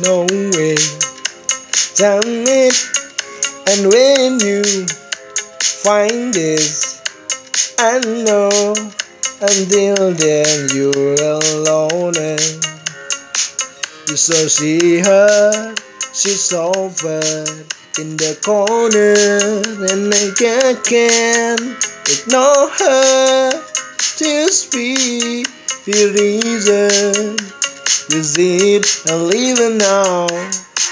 no way. Tell me, and when you find this, I know until then you're alone. And you so she her, she's over in the corner, and I can't ignore her. Just be the reason. Is it I'm leaving now?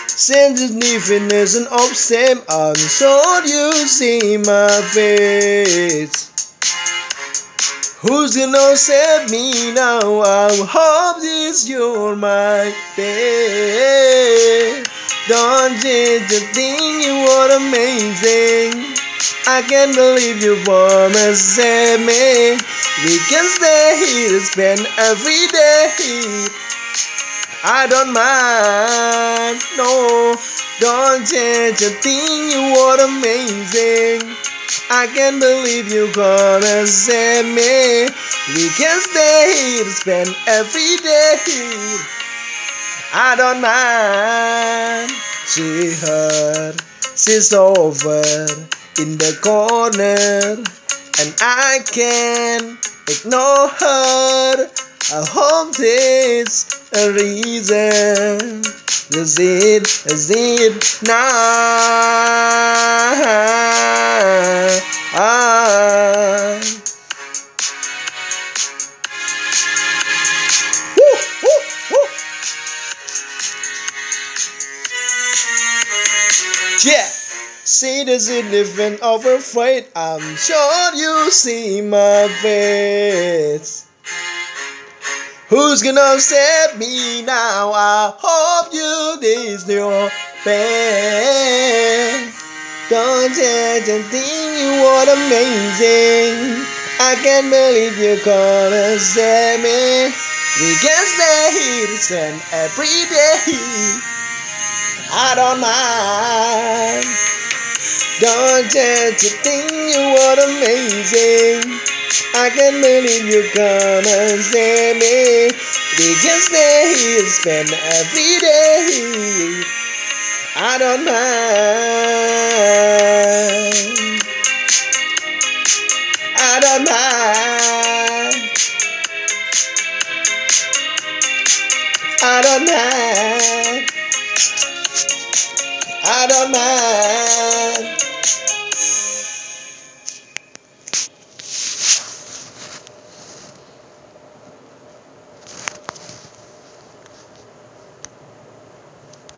Sensitiveness and of same I'm sure you see my face. Who's gonna save me now? I hope this you're my babe. Don't change a thing, you are amazing. I can't believe you promised save me. We can stay here, spend every day. I don't mind, no. Don't change a thing, you are amazing. I can't believe you gonna save me. We can stay here, spend every day. I don't mind. She heard, she's over in the corner, and I can't ignore her. I hope this a reason. Is it, is it now? Ah. Woo. Yeah. Of her fate. I'm sure you see my face. Who's gonna save me now? I hope you this your best. Don't change a thing, you are amazing. I can't believe you're gonna save me. We can stay here, spend every day. I don't mind. Don't change a thing, you are amazing. I can't believe you're gonna save me. We can stay here, spend every day. I don't mind. I don't mind. I don't mind. I don't mind.